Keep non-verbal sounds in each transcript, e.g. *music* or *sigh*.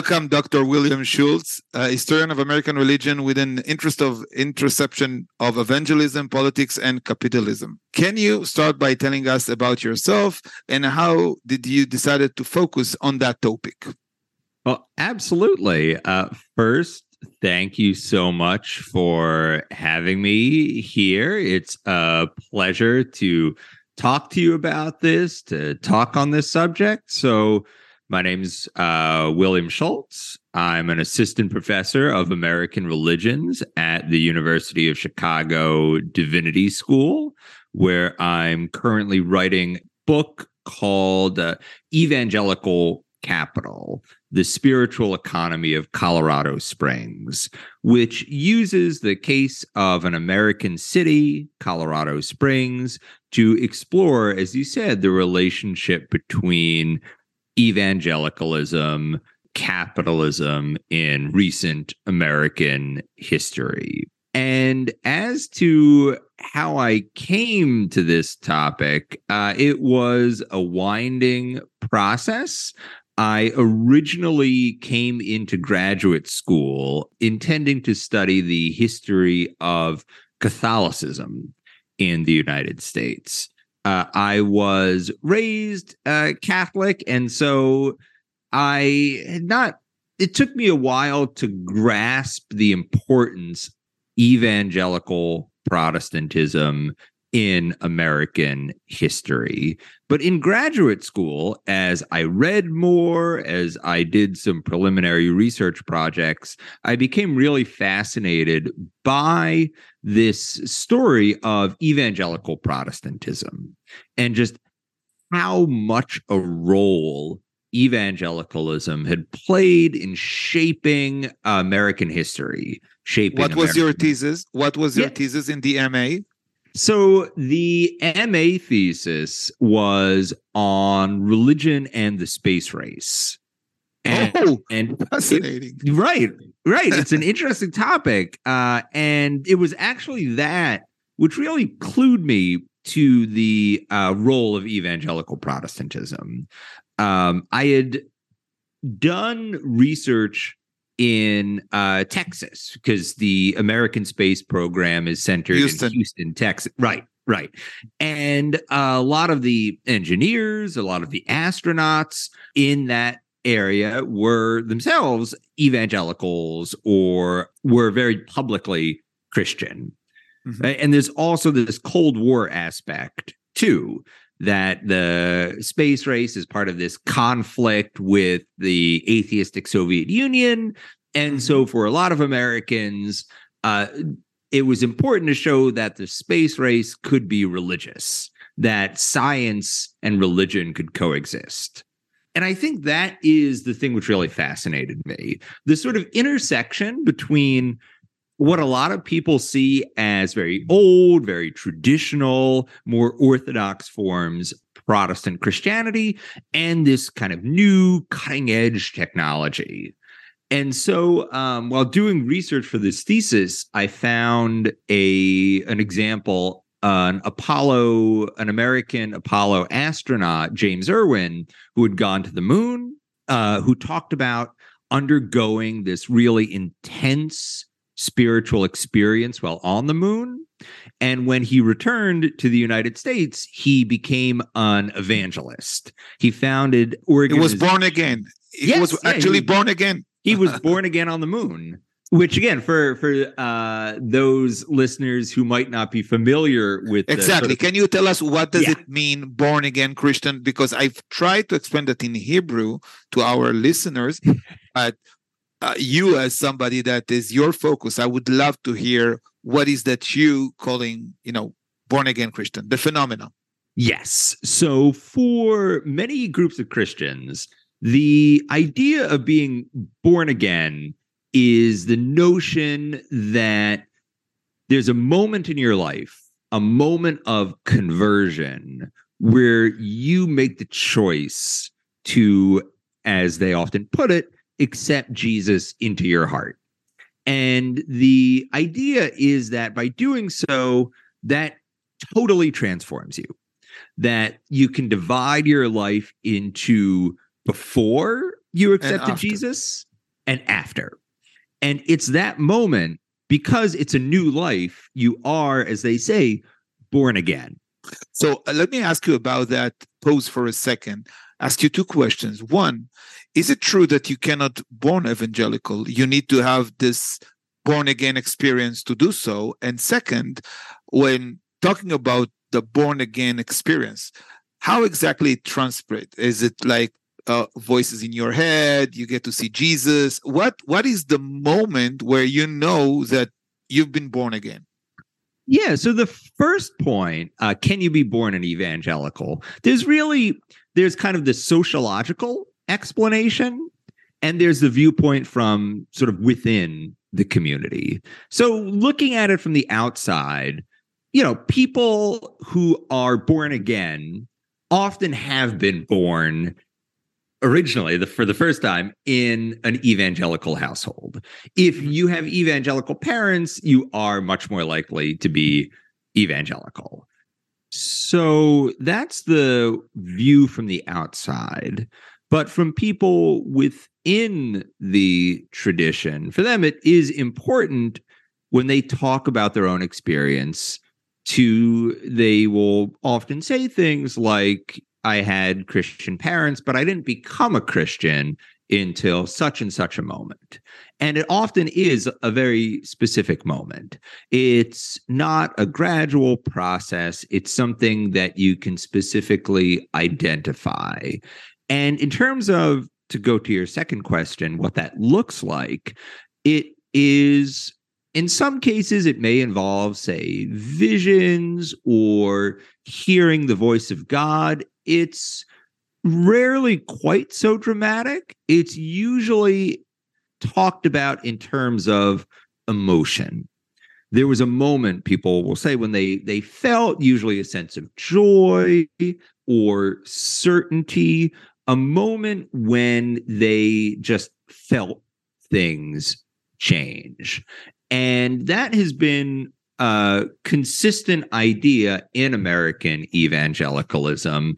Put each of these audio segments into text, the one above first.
Welcome, Dr. William Schultz, historian of American religion with an interest of interception of evangelism, politics, and capitalism. Can you start by telling us about yourself and how did you decided to focus on that topic? Well, absolutely. Uh, first, thank you so much for having me here. It's a pleasure to talk to you about this, to talk on this subject. So, my name's uh, William Schultz. I'm an assistant professor of American religions at the University of Chicago Divinity School, where I'm currently writing a book called uh, Evangelical Capital The Spiritual Economy of Colorado Springs, which uses the case of an American city, Colorado Springs, to explore, as you said, the relationship between evangelicalism, capitalism in recent American history. And as to how I came to this topic, uh, it was a winding process. I originally came into graduate school intending to study the history of Catholicism in the United States. Uh, I was raised uh, Catholic, and so I had not. It took me a while to grasp the importance evangelical Protestantism in American history. But in graduate school, as I read more, as I did some preliminary research projects, I became really fascinated by this story of evangelical Protestantism and just how much a role evangelicalism had played in shaping American history. Shaping what was American- your thesis? What was your Yeah. thesis in the MA? So the MA thesis was on religion and the space race. And, oh, and fascinating. right, right. It's an interesting topic. Uh, and it was actually that which really clued me to the uh, role of evangelical Protestantism. Um, I had done research in uh, Texas because the American space program is centered Houston. in Houston, Texas. Right, right. And a lot of the engineers, a lot of the astronauts in that area were themselves evangelicals or were very publicly Christian. Mhm. Right? And there's also this Cold War aspect too that the space race is part of this conflict with the atheistic Soviet Union. And so, for a lot of Americans, uh, it was important to show that the space race could be religious, that science and religion could coexist. And I think that is the thing which really fascinated me the sort of intersection between what a lot of people see as very old, very traditional, more orthodox forms Protestant Christianity and this kind of new cutting edge technology. And so, um, while doing research for this thesis, I found a an example, an Apollo, an American Apollo astronaut, James Irwin, who had gone to the moon, uh, who talked about undergoing this really intense spiritual experience while on the moon. And when he returned to the United States, he became an evangelist. He founded Oregon. He was born again. He Yes, was yeah, actually was- born again. he was *laughs* born again on the moon which again for for uh those listeners who might not be familiar with sort Exactly. of- Can you tell us what does Yeah. it mean born again Christian? Because I've tried to explain that in Hebrew to our listeners, but *laughs* uh, you as somebody that is your focus, I would love to hear what is that you calling, you know, born again Christian, the phenomenon. Yes. So for many groups of Christians, the idea of being born again is the notion that there's a moment in your life, a moment of conversion where you make the choice to, as they often put it, accept Jesus into your heart. And the idea is that by doing so, that totally transforms you that you can divide your life into before you accepted. Jesus and after. And it's that moment because it's a new life, you are, as they say, born again. So uh, let me ask you about that pose for a second. Ask you two questions. One, is it true that you cannot born evangelical? You need to have this born again experience to do so. And second, when talking about the born again experience, how exactly it transpires? Is it like uh, voices in your head? You get to see Jesus. What What is the moment where you know that you've been born again? Yeah. So the first point, uh, can you be born an evangelical? There's really there's kind of the sociological explanation, and there's the viewpoint from sort of within the community. So looking at it from the outside, you know, people who are born again often have been born originally the, for the first time in an evangelical household. If mm-hmm. you have evangelical parents, you are much more likely to be evangelical. So that's the view from the outside. But from people within the tradition, for them, it is important when they talk about their own experience to they will often say things like I had Christian parents, but I didn't become a Christian until such and such a moment. And it often is a very specific moment. It's not a gradual process, it's something that you can specifically identify. And in terms of, to go to your second question, what that looks like, it is in some cases, it may involve, say, visions or hearing the voice of God. It's rarely quite so dramatic. It's usually talked about in terms of emotion. There was a moment people will say when they they felt usually a sense of joy or certainty, a moment when they just felt things change. And that has been a consistent idea in American evangelicalism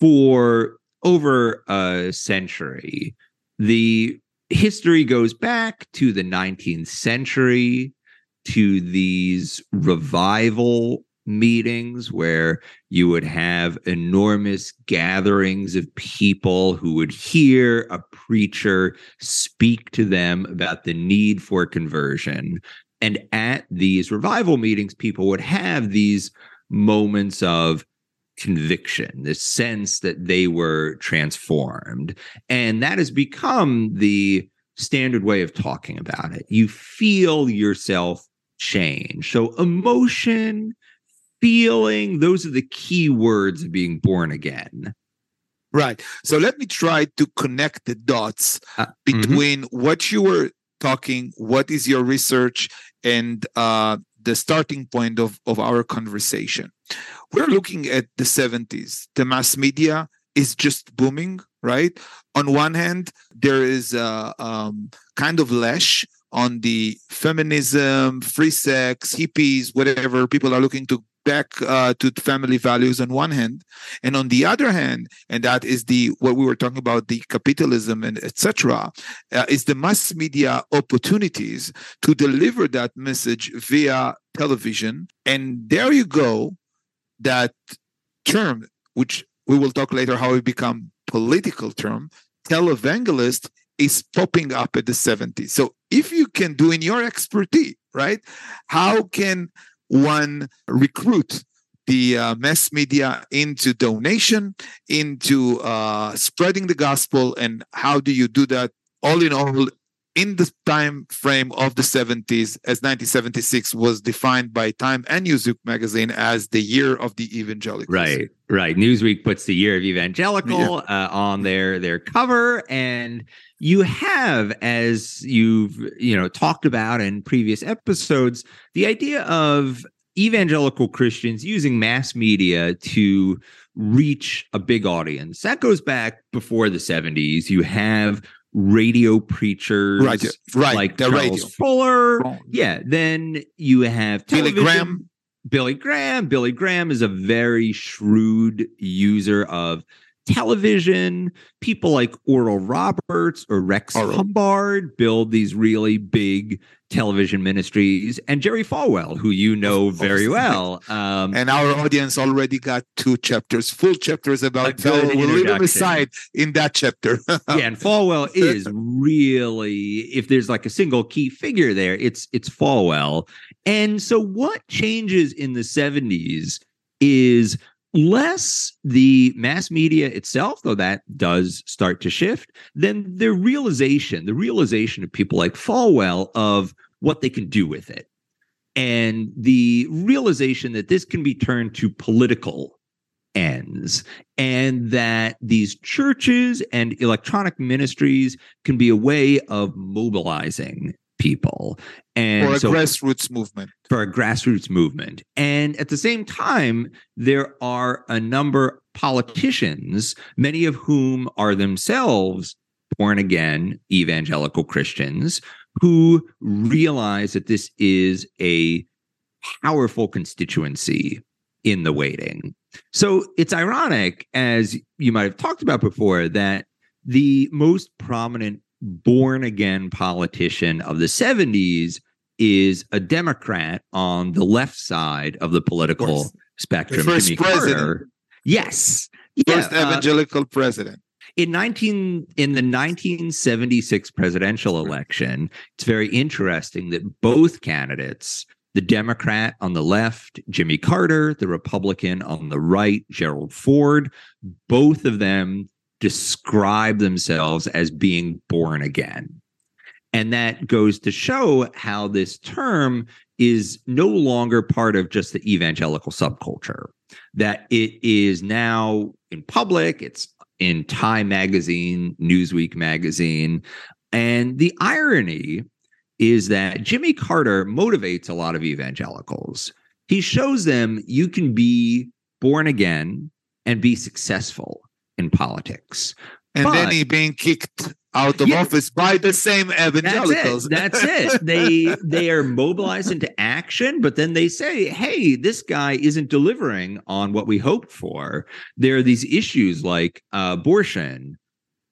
for over a century. The history goes back to the 19th century to these revival meetings where you would have enormous gatherings of people who would hear a preacher speak to them about the need for conversion. And at these revival meetings, people would have these moments of conviction, this sense that they were transformed. And that has become the standard way of talking about it. You feel yourself change. So, emotion, feeling, those are the key words of being born again. Right. So let me try to connect the dots uh, mm-hmm. between mm-hmm. what you were talking, what is your research, and uh, the starting point of, of our conversation. We're looking at the 70s. The mass media is just booming, right? On one hand, there is a um, kind of lash on the feminism, free sex, hippies, whatever people are looking to back uh, to family values on one hand and on the other hand and that is the what we were talking about the capitalism and etc uh, is the mass media opportunities to deliver that message via television. And there you go that term which we will talk later how it become political term televangelist is popping up at the 70s so if you can do in your expertise right how can one recruit the uh, mass media into donation, into uh, spreading the gospel, and how do you do that? All in all, in the time frame of the 70s, as 1976 was defined by Time and Newsweek magazine as the year of the evangelicals. Right, right. Newsweek puts the year of evangelical yeah. uh, on their their cover, and you have as you've you know talked about in previous episodes the idea of evangelical christians using mass media to reach a big audience that goes back before the 70s you have radio preachers right right like the Charles radio. fuller yeah then you have television. billy graham billy graham billy graham is a very shrewd user of television. People like Oral Roberts or Rex Oral. Humbard build these really big television ministries, and Jerry Falwell, who you know very well. *laughs* Um, And our audience already got two chapters, full chapters about Bell. We'll leave him aside in that chapter. *laughs* yeah, and Falwell *laughs* is really if there's like a single key figure there, it's it's Falwell. And so what changes in the 70s is less the mass media itself, though that does start to shift, then the realization, the realization of people like Falwell of what they can do with it. And the realization that this can be turned to political ends and that these churches and electronic ministries can be a way of mobilizing people. And or a so grassroots movement. for a grassroots movement. And at the same time there are a number of politicians many of whom are themselves born again evangelical christians who realize that this is a powerful constituency in the waiting. So it's ironic, as you might have talked about before, that the most prominent born again politician of the 70s is a Democrat on the left side of the political course. spectrum. The first Jimmy president. Carter. Yes. First Yeah, uh, evangelical president. in 19 in the 1976 presidential election it's very interesting that both candidates the democrat on the left jimmy carter the republican on the right gerald ford both of them describe themselves as being born again and that goes to show how this term is no longer part of just the evangelical subculture that it is now in public it's in Time Magazine, Newsweek Magazine. And the irony is that Jimmy Carter motivates a lot of evangelicals. He shows them you can be born again and be successful in politics. And but- then he being kicked out of Yeah. office by the same That's evangelicals. it. That's it. *laughs* They they are mobilized into action, but then they say, "Hey, this guy isn't delivering on what we hoped for." There are these issues like uh, abortion,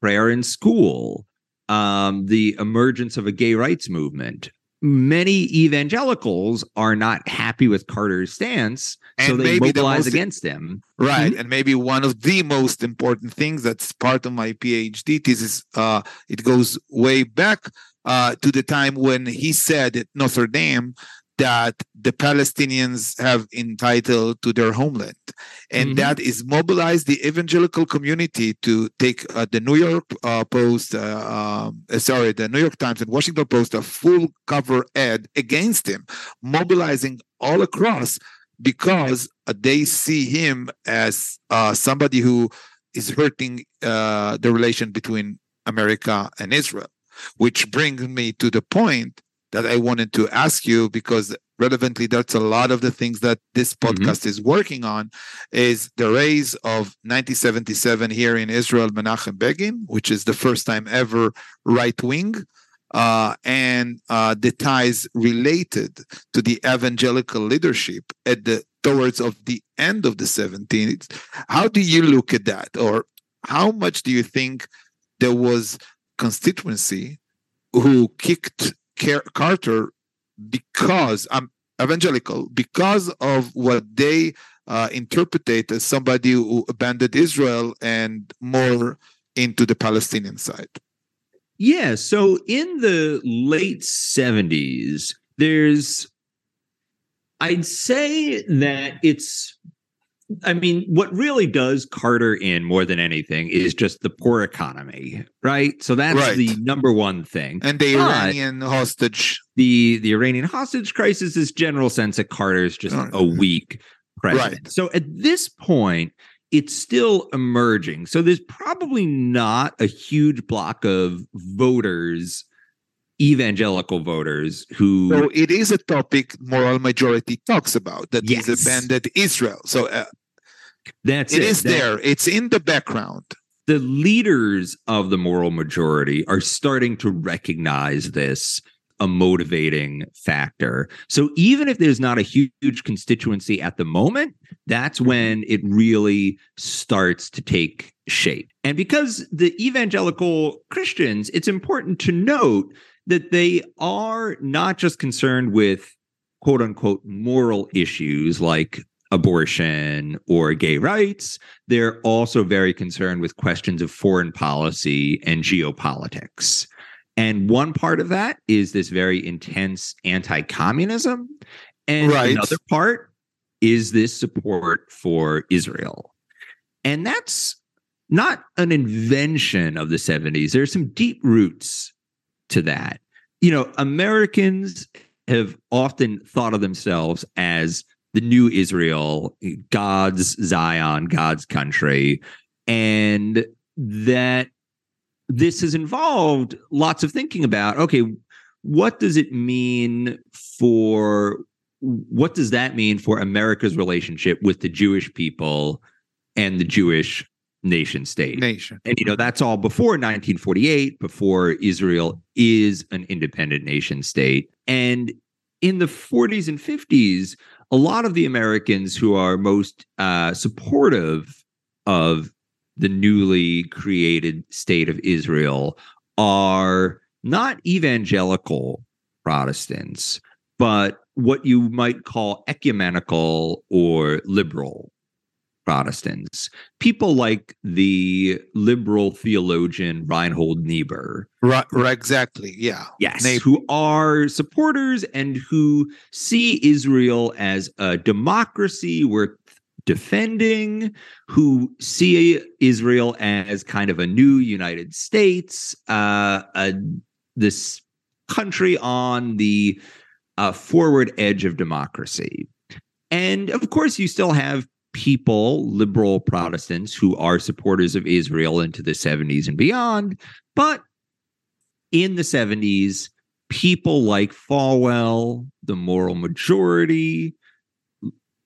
prayer in school, um, the emergence of a gay rights movement. Many evangelicals are not happy with Carter's stance, so And they maybe the mobilize most- against him. Right. Mhm. And maybe one of the most important things that's part of my PhD thesis, uh, it goes way back uh, to the time when he said at Notre Dame that the Palestinians have entitled to their homeland. And Mhm. that is mobilized the evangelical community to take uh, the New York uh, Post, uh, um, uh, sorry, the New York Times and Washington Post, a full cover ad against him, mobilizing all across because they see him as uh, somebody who is hurting uh, the relation between America and Israel. Which brings me to the point that I wanted to ask you because relevantly, that's a lot of the things that this Mhm. podcast is working on. Is the raise of 1977 here in Israel, Menachem Begin, which is the first time ever right wing, uh, and uh, the ties related to the evangelical leadership at the towards of the end of the 17th how do you look at that? Or how much do you think there was constituency who kicked Car- carter because i'm evangelical because of what they uh, interpreted as somebody who abandoned israel and more into the palestinian side Yeah. So in the late 70s, there's, I'd say that it's, I mean, what really does Carter in more than anything is just the poor economy, right? So that's Right. the number one thing. and the But- iranian hostage The the Iranian hostage crisis is general sense that Carter's just Oh, a weak president. Right. So at this point, it's still emerging. So there's probably not a huge block of voters, evangelical voters, who So it is a topic moral majority talks about that Yes. abandoned Israel. So uh, that's it it. is there. It's in the background. the leaders of the moral majority are starting to recognize this a motivating factor. So even if there's not a huge constituency at the moment, that's mm-hmm. when it really starts to take shape. And because the evangelical Christians, it's important to note that they are not just concerned with quote unquote moral issues like abortion or gay rights. They're also very concerned with questions of foreign policy and geopolitics. And one part of that is this very intense anti communism. And right. another part is this support for Israel. And that's not an invention of the 70s. There's some deep roots to that. You know, Americans have often thought of themselves as the new Israel, God's Zion, God's country. And that this has involved lots of thinking about okay, what does it mean for what does that mean for America's relationship with the Jewish people and the Jewish nation state? Nation. And you know, that's all before 1948, before Israel is an independent nation state. And in the 40s and 50s, a lot of the Americans who are most uh, supportive of the newly created state of Israel are not evangelical Protestants, but what you might call ecumenical or liberal Protestants. People like the liberal theologian Reinhold Niebuhr. Right, right exactly. Yeah. Yes. Who are supporters and who see Israel as a democracy worth defending, who see Israel as kind of a new United States, uh, a, this country on the uh, forward edge of democracy. And of course, you still have people, liberal Protestants, who are supporters of Israel into the 70s and beyond. But in the 70s, people like Falwell, the moral majority,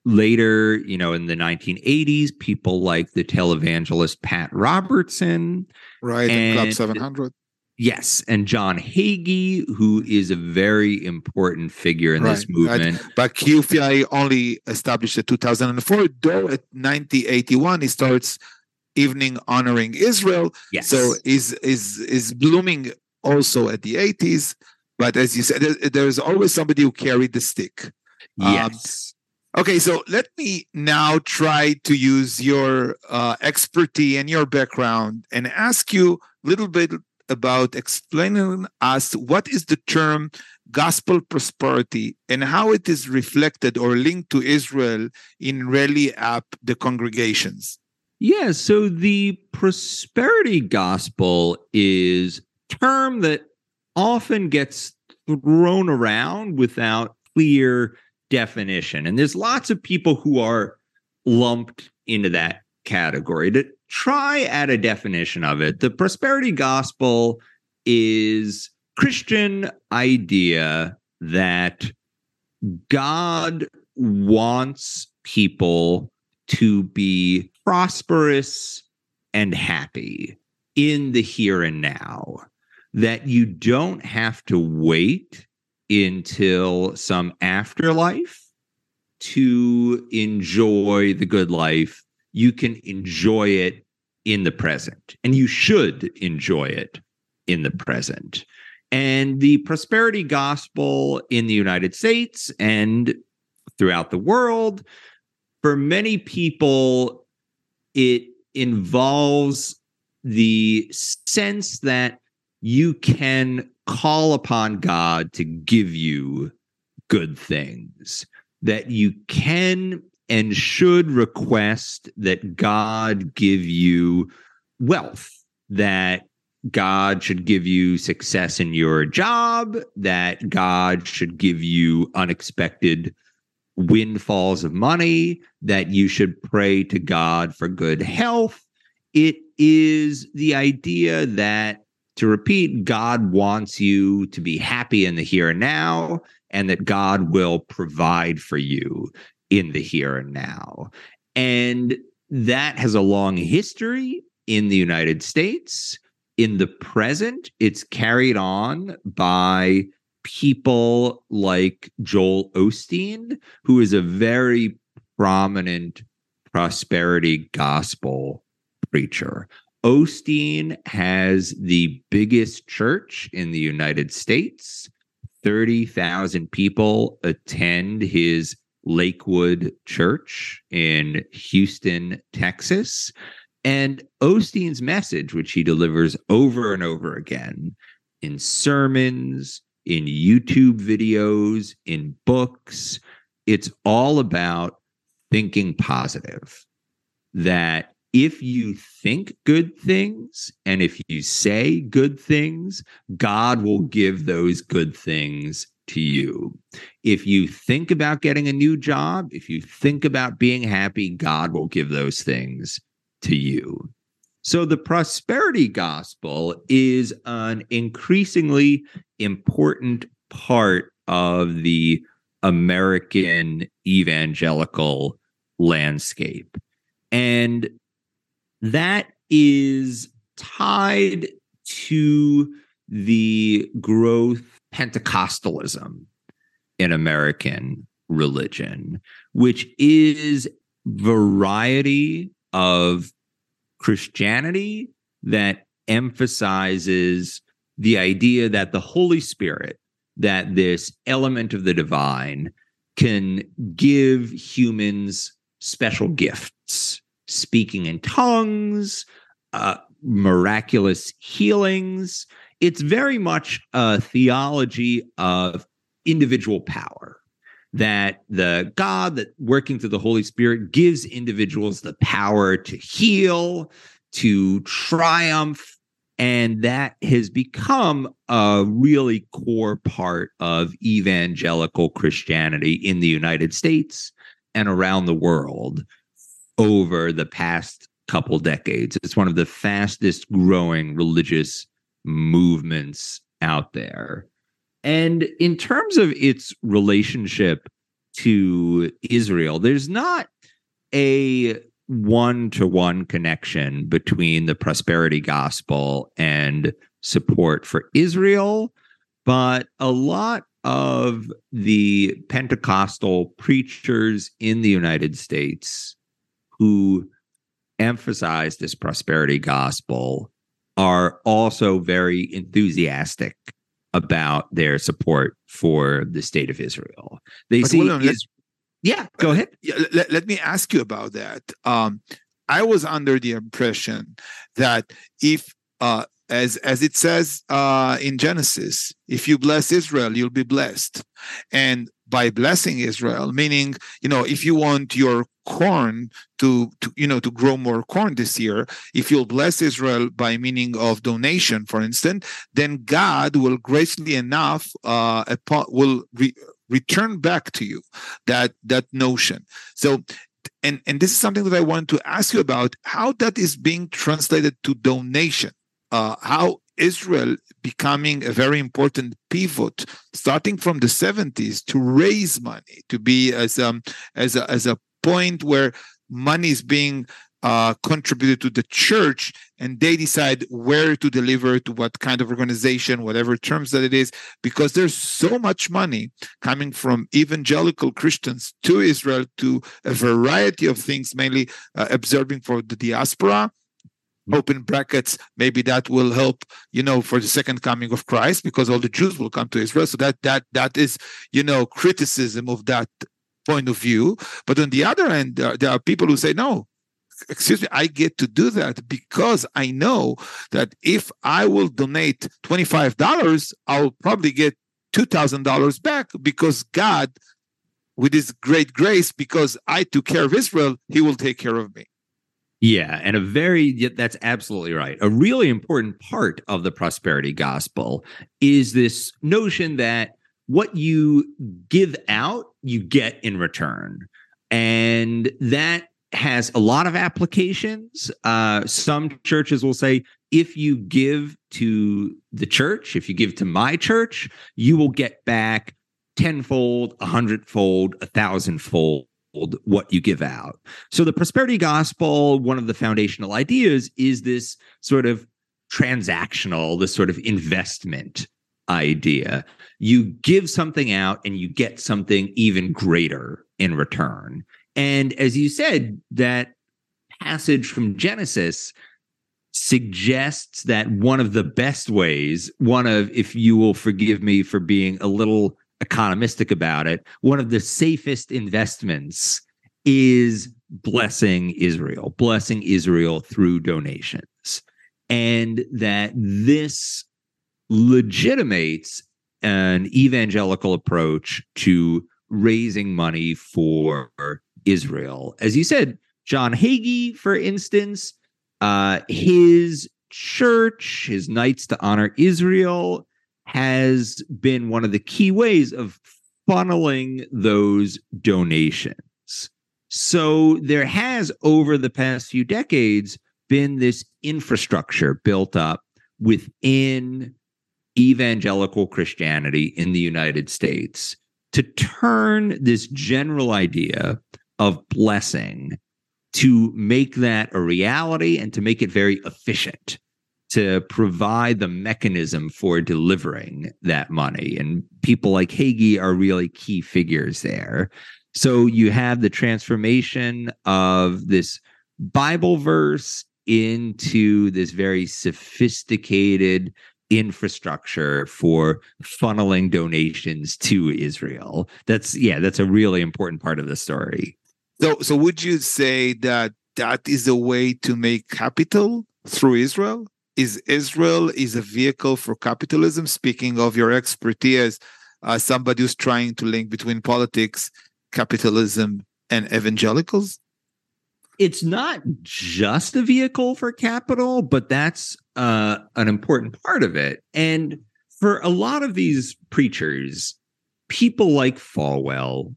later, you know, in the 1980s, people like the televangelist Pat Robertson. Right, and Club 700. Yes, and John Hagee, who is a very important figure in right, this movement. Right. But CUFI only established in 2004, though at 1981 he starts evening honoring Israel. Yes. So is is is blooming also at the 80s. But as you said, there's always somebody who carried the stick. Um, yes. Um, okay, so let me now try to use your uh, expertise and your background and ask you a little bit about explaining us what is the term gospel prosperity and how it is reflected or linked to Israel in Rally App, the congregations. Yeah, so the prosperity gospel is term that often gets thrown around without clear definition. And there's lots of people who are lumped into that category. To try at a definition of it, the prosperity gospel is Christian idea that God wants people to be prosperous and happy in the here and now, that you don't have to wait until some afterlife to enjoy the good life you can enjoy it in the present, and you should enjoy it in the present. And the prosperity gospel in the United States and throughout the world, for many people, it involves the sense that you can call upon God to give you good things, that you can and should request that God give you wealth, that God should give you success in your job, that God should give you unexpected windfalls of money, that you should pray to God for good health. It is the idea that, to repeat, God wants you to be happy in the here and now, and that God will provide for you in the here and now. And that has a long history in the United States. In the present, it's carried on by people like Joel Osteen, who is a very prominent prosperity gospel preacher. Osteen has the biggest church in the United States. 30,000 people attend his Lakewood Church in Houston, Texas. And Osteen's message, which he delivers over and over again in sermons, in YouTube videos, in books, it's all about thinking positive. That if you think good things and if you say good things, God will give those good things to you. If you think about getting a new job, if you think about being happy, God will give those things to you. So the prosperity gospel is an increasingly important part of the American evangelical landscape. And that is tied to the growth Pentecostalism in American religion, which is variety of Christianity that emphasizes the idea that the Holy Spirit, that this element of the divine, can give humans special gifts, speaking in tongues, uh, miraculous healings. It's very much a theology of individual power that the God that working through the Holy Spirit gives individuals the power to heal, to triumph. And that has become a really core part of evangelical Christianity in the United States and around the world over the past couple decades. It's one of the fastest growing religious movements out there. And in terms of its relationship to Israel, there's not a one to one connection between the prosperity gospel and support for Israel, but a lot of the Pentecostal preachers in the United States who emphasize this prosperity gospel are also very enthusiastic about their support for the state of Israel. They But see, let- is- yeah, go ahead. Let, let me ask you about that. Um, I was under the impression that if, uh, as as it says uh, in Genesis, if you bless Israel, you'll be blessed, and by blessing Israel, meaning you know, if you want your corn to, to you know to grow more corn this year, if you'll bless Israel by meaning of donation, for instance, then God will graciously enough uh, upon, will re- return back to you that that notion. So and and this is something that I wanted to ask you about how that is being translated to donation. Uh, how Israel becoming a very important pivot, starting from the 70s, to raise money, to be as um as a, as a point where money is being uh, contributed to the church, and they decide where to deliver to what kind of organization, whatever terms that it is, because there's so much money coming from evangelical Christians to Israel to a variety of things, mainly uh, observing for the diaspora. Open brackets, maybe that will help, you know, for the second coming of Christ, because all the Jews will come to Israel. So that that that is, you know, criticism of that point of view. But on the other there, there are people who say, no, excuse me, I get to do that because I know that if I will donate $25, I'll probably get $2,000 back because God, with his great grace, because I took care of Israel, he will take care of me. Yeah, and a very that's absolutely right. A really important part of the prosperity gospel is this notion that what you give out, you get in return. And that has a lot of applications. Uh, some churches will say, if you give to the church, if you give to my church, you will get back tenfold, a hundredfold, a thousandfold what you give out. So the prosperity gospel, one of the foundational ideas is this sort of transactional, this sort of investment idea. You give something out and you get something even greater in return. And as you said, that passage from Genesis suggests that one of the best ways, one of, if you will forgive me for being a little economistic about it, one of the safest investments is blessing Israel, blessing Israel through donations. And that this legitimates an evangelical approach to raising money for Israel. As you said, John Hagee, for instance, uh, his church, his Nights to Honor Israel, has been one of the key ways of funneling those donations. So there has, over the past few decades, been this infrastructure built up within evangelical Christianity in the United States to turn this general idea of blessing to make that a reality and to make it very efficient to provide the mechanism for delivering that money. And people like Hagee are really key figures there. So you have the transformation of this Bible verse into this very sophisticated infrastructure for funneling donations to Israel. That's yeah, that's a really important part of the story. So, so would you say that that is a way to make capital through Israel? Is Israel is a vehicle for capitalism? Speaking of your expertise, uh, somebody who's trying to link between politics, capitalism, and evangelicals. It's not just a vehicle for capital, but that's uh, an important part of it. And for a lot of these preachers, people like Falwell,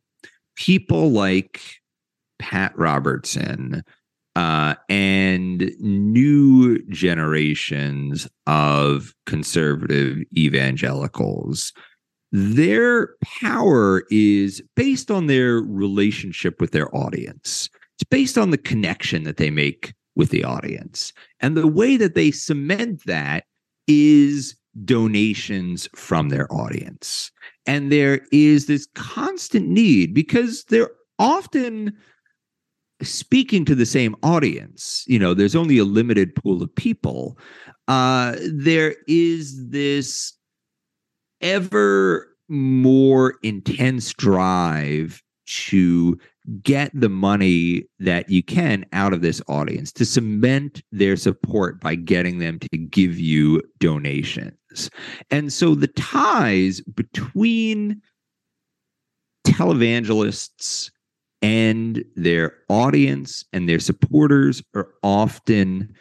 people like Pat Robertson, uh, and new generations of conservative evangelicals. Their power is based on their relationship with their audience. It's based on the connection that they make with the audience. And the way that they cement that is donations from their audience. And there is this constant need because they're often speaking to the same audience you know there's only a limited pool of people uh there is this ever more intense drive to get the money that you can out of this audience to cement their support by getting them to give you donations. And so the ties between televangelists and their audience and their supporters are often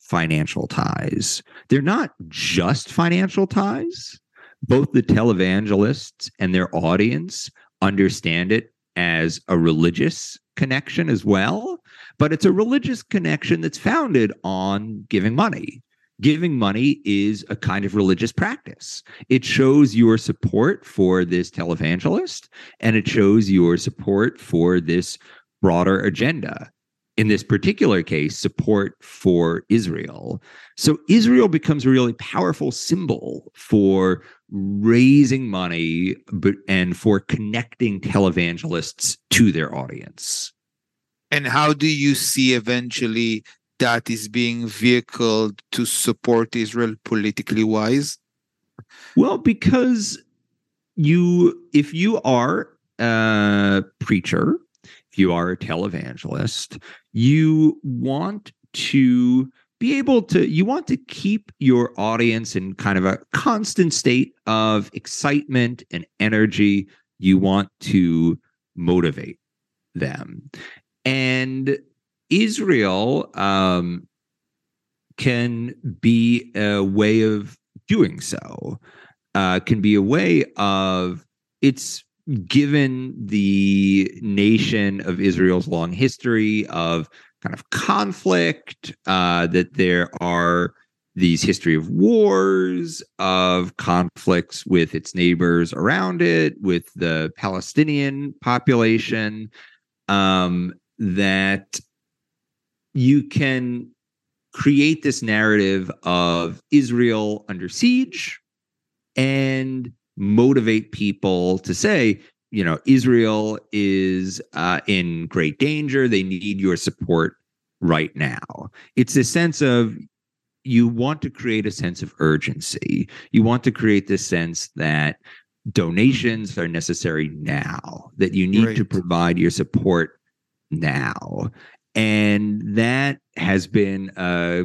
financial ties. They're not just financial ties. Both the televangelists and their audience understand it as a religious connection as well, but it's a religious connection that's founded on giving money giving money is a kind of religious practice. It shows your support for this televangelist and it shows your support for this broader agenda. In this particular case, support for Israel. So Israel becomes a really powerful symbol for raising money and for connecting televangelists to their audience. And how do you see eventually that is being vehicled to support Israel politically wise? Well, because you, if you are a preacher, if you are a televangelist, you want to be able to you want to keep your audience in kind of a constant state of excitement and energy you want to motivate them and Israel um, can be a way of doing so. Uh, can be a way of it's given the nation of Israel's long history of kind of conflict, uh, that there are these history of wars, of conflicts with its neighbors around it, with the Palestinian population, um, that you can create this narrative of Israel under siege and motivate people to say, you know, Israel is uh, in great danger. They need your support right now. It's a sense of you want to create a sense of urgency. You want to create this sense that donations are necessary now, that you need right. to provide your support now. And that has been uh,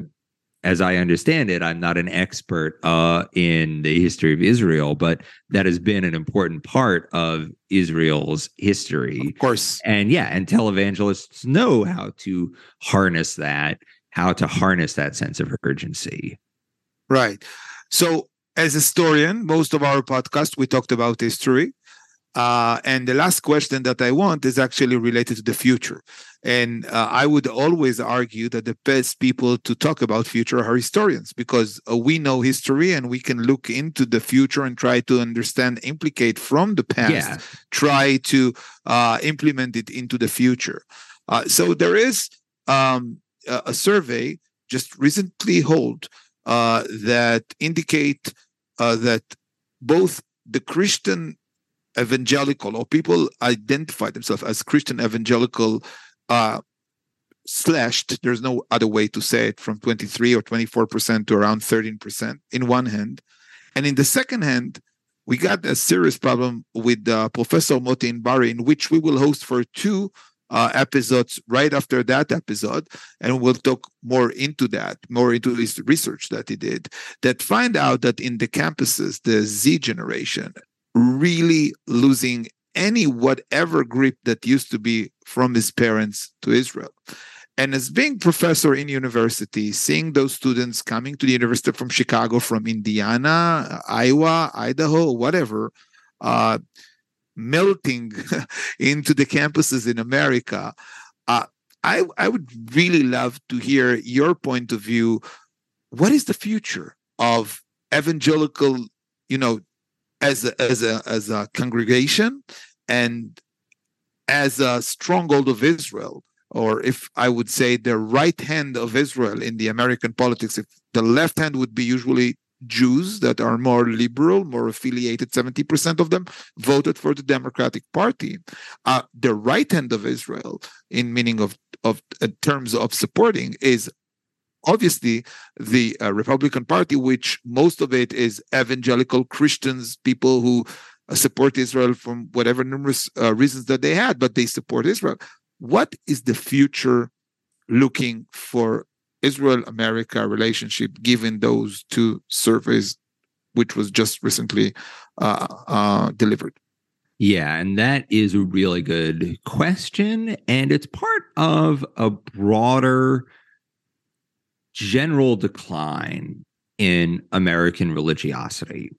as I understand it, I'm not an expert uh, in the history of Israel, but that has been an important part of Israel's history. Of course. And yeah, and televangelists know how to harness that, how to harness that sense of urgency. Right. So, as a historian, most of our podcast, we talked about history. Uh, and the last question that I want is actually related to the future. And uh, I would always argue that the best people to talk about future are historians because uh, we know history and we can look into the future and try to understand, implicate from the past, yeah. try to uh, implement it into the future. Uh, so there is um, a survey just recently held uh, that indicate that both the Christian evangelical or people identify themselves as Christian evangelical uh, slashed. There's no other way to say it from 23 or 24 percent to around 13 percent in one hand, and in the second hand, we got a serious problem with uh, Professor Moti Inbari, in which we will host for two uh, episodes right after that episode, and we'll talk more into that, more into his research that he did, that find out that in the campuses, the Z generation really losing any whatever grip that used to be from his parents to Israel. And as being professor in university, seeing those students coming to the university from Chicago, from Indiana, Iowa, Idaho, whatever, uh, melting *laughs* into the campuses in America, uh, I, I would really love to hear your point of view. What is the future of evangelical, you know, as a, as a as a congregation and as a stronghold of Israel, or if I would say the right hand of Israel in the American politics, if the left hand would be usually Jews that are more liberal, more affiliated, 70% of them voted for the Democratic Party. Uh, the right hand of Israel, in meaning of, of terms of supporting, is obviously the uh, Republican Party, which most of it is evangelical Christians, people who uh, support Israel from whatever numerous uh, reasons that they had, but they support Israel. What is the future looking for Israel America relationship given those two surveys, which was just recently uh, uh, delivered? Yeah, and that is a really good question. And it's part of a broader general decline in American religiosity.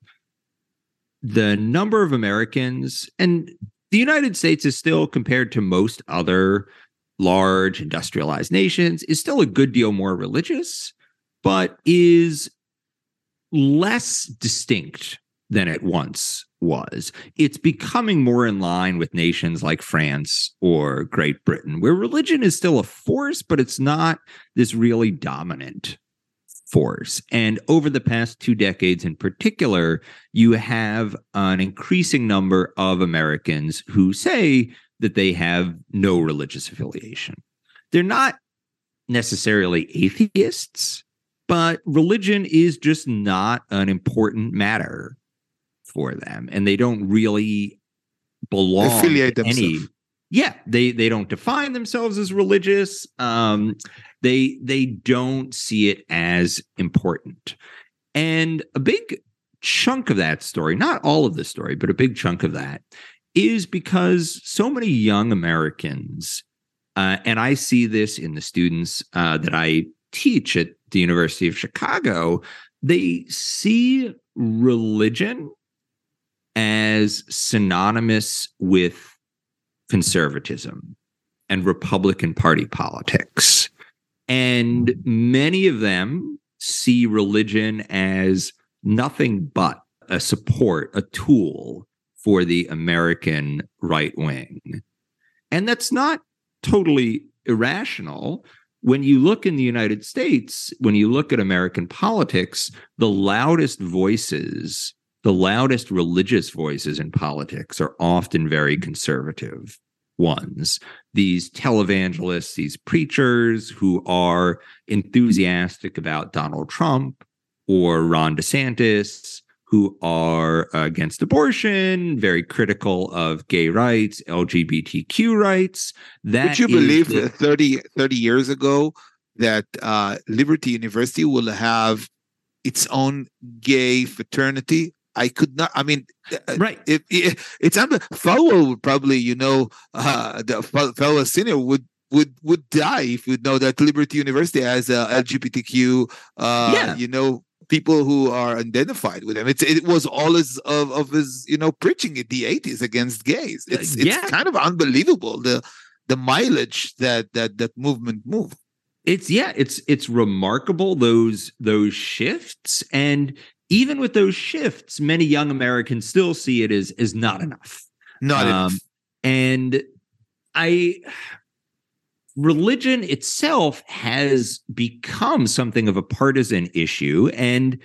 The number of Americans, and the United States is still, compared to most other large industrialized nations, is still a good deal more religious, but is less distinct than it once was. It's becoming more in line with nations like France or Great Britain, where religion is still a force, but it's not this really dominant force. And over the past two decades in particular, you have an increasing number of Americans who say that they have no religious affiliation. They're not necessarily atheists, but religion is just not an important matter for them and they don't really belong affiliate themselves. any yeah they they don't define themselves as religious um they they don't see it as important and a big chunk of that story not all of the story but a big chunk of that is because so many young americans uh, and i see this in the students uh, that i teach at the university of chicago they see religion as synonymous with conservatism and Republican Party politics. And many of them see religion as nothing but a support, a tool for the American right wing. And that's not totally irrational. When you look in the United States, when you look at American politics, the loudest voices the loudest religious voices in politics are often very conservative ones. These televangelists, these preachers who are enthusiastic about Donald Trump or Ron DeSantis, who are against abortion, very critical of gay rights, LGBTQ rights. That Would you believe the- 30, 30 years ago that uh, Liberty University will have its own gay fraternity? I could not. I mean, uh, right? It, it, it's Falwell would probably, you know, uh, the Falwell Senior would would would die if you know that Liberty University has a LGBTQ, uh, yeah. you know, people who are identified with him. It's it was all his of, of his you know preaching in the eighties against gays. It's it's yeah. kind of unbelievable the the mileage that that that movement moved. It's yeah, it's it's remarkable those those shifts and even with those shifts, many young Americans still see it as as not enough. Not um, enough. And I religion itself has become something of a partisan issue and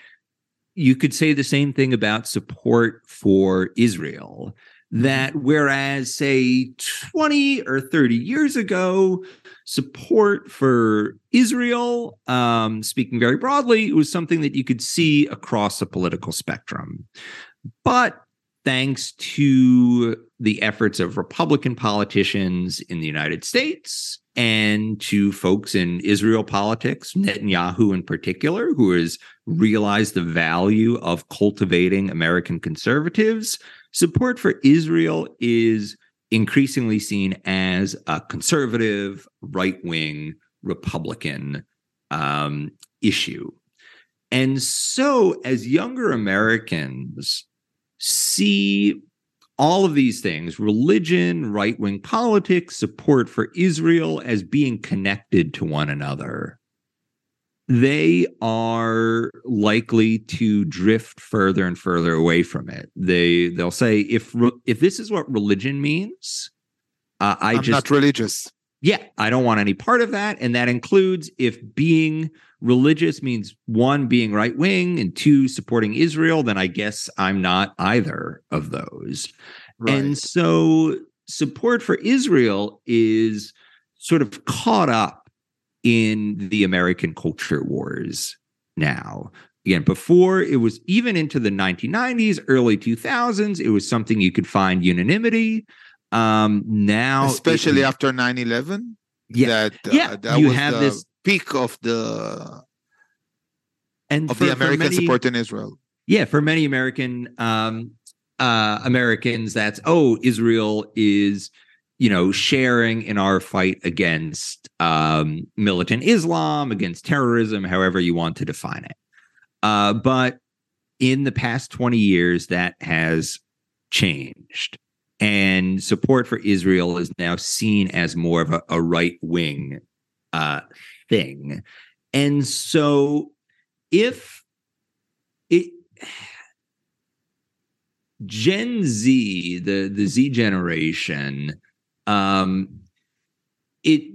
you could say the same thing about support for Israel that whereas say 20 or 30 years ago support for israel um, speaking very broadly was something that you could see across the political spectrum. But thanks to the efforts of republican politicians in the united states and to folks in Israel politics, Netanyahu in particular, who has realized the value of cultivating American conservatives, support for Israel is increasingly seen as a conservative, right wing, Republican um, issue. And so, as younger Americans see all of these things religion, right wing politics, support for Israel as being connected to one another they are likely to drift further and further away from it. They they'll say if if this is what religion means, uh, I I'm just not religious. Yeah, I don't want any part of that, and that includes if being religious means one being right wing and two supporting Israel, then I guess I'm not either of those. Right. And so support for Israel is sort of caught up in the American culture wars now. Again, before it was even into the 1990s, early 2000s, it was something you could find unanimity. Um, now, especially it, after 9 11, yeah, that, uh, yeah, that you have this peak of the and of for, the American many, support in Israel. Yeah, for many American um, uh, Americans, that's oh, Israel is you know, sharing in our fight against um, militant Islam, against terrorism, however you want to define it. Uh, but in the past 20 years, that has changed. And support for Israel is now seen as more of a, a right wing uh, thing. And so if it, Gen Z, the, the Z generation, um, it,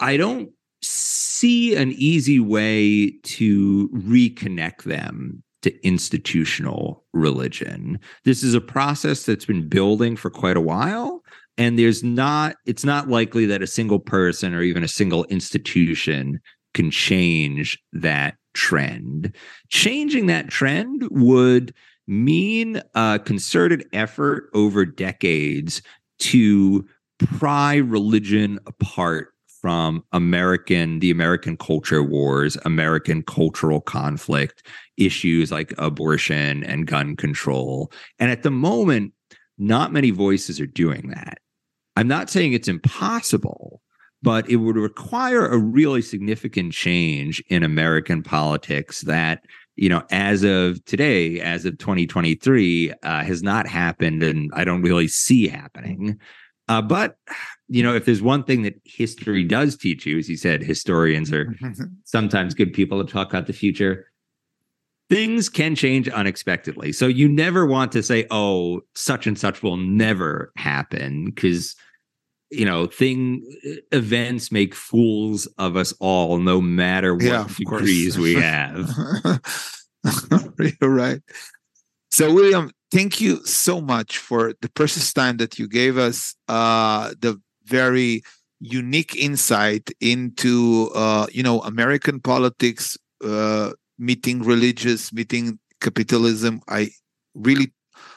I don't see an easy way to reconnect them to institutional religion. This is a process that's been building for quite a while. And there's not, it's not likely that a single person or even a single institution can change that trend. Changing that trend would mean a concerted effort over decades to pry religion apart from American, the American culture wars, American cultural conflict, issues like abortion and gun control. And at the moment, not many voices are doing that. I'm not saying it's impossible, but it would require a really significant change in American politics that you know, as of today, as of 2023, uh, has not happened, and I don't really see happening. Uh, but you know, if there's one thing that history does teach you, as you said, historians are *laughs* sometimes good people to talk about the future. Things can change unexpectedly. So you never want to say, oh, such and such will never happen because you know thing events make fools of us all no matter what yeah, degrees we have *laughs* you're right So, William, thank you so much for the precious time that you gave us, uh, the very unique insight into, uh, you know, American politics, uh, meeting religious, meeting capitalism. I really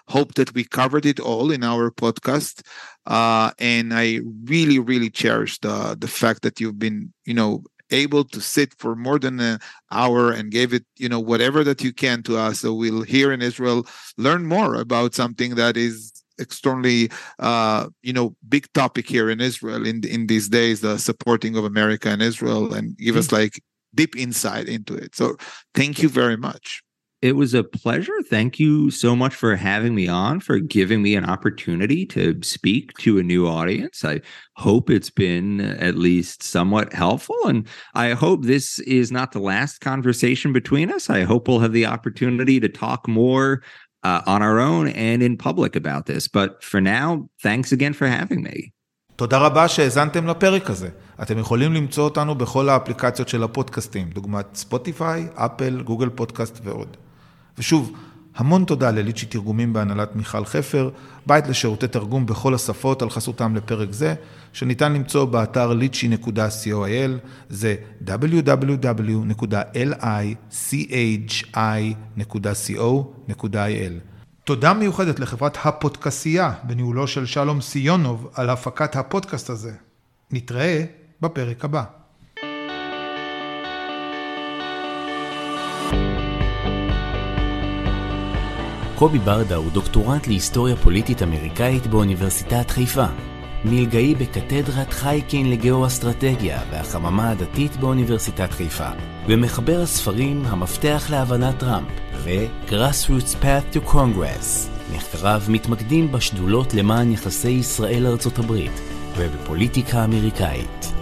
hope that we covered it all in our podcast. Uh, and I really, really cherish the the fact that you've been, you know, able to sit for more than an hour and gave it, you know, whatever that you can to us. So we'll here in Israel learn more about something that is extremely uh, you know big topic here in Israel in in these days the supporting of America and Israel and give us mm-hmm. like deep insight into it so thank you very much it was a pleasure. Thank you so much for having me on, for giving me an opportunity to speak to a new audience. I hope it's been at least somewhat helpful. And I hope this is not the last conversation between us. I hope we'll have the opportunity to talk more uh, on our own and in public about this. But for now, thanks again for having me. תודה רבה שהאזנתם לפרק הזה. אתם יכולים למצוא אותנו בכל האפליקציות של הפודקאסטים, דוגמת ספוטיפיי, אפל, גוגל פודקאסט ועוד. ושוב, המון תודה לליצ'י תרגומים בהנהלת מיכל חפר, בית לשירותי תרגום בכל השפות על חסותם לפרק זה, שניתן למצוא באתר lichy.coil, זה www.lichi.co.il. תודה מיוחדת לחברת הפודקסייה בניהולו של שלום סיונוב על הפקת הפודקאסט הזה. נתראה בפרק הבא. קובי ברדה הוא דוקטורנט להיסטוריה פוליטית אמריקאית באוניברסיטת חיפה. מלגאי בקתדרת חייקין לגאו-אסטרטגיה והחממה הדתית באוניברסיטת חיפה. ומחבר הספרים המפתח להבנת טראמפ ו-Grassroots Path to Congress. מחקריו מתמקדים בשדולות למען יחסי ישראל-ארצות הברית ובפוליטיקה אמריקאית.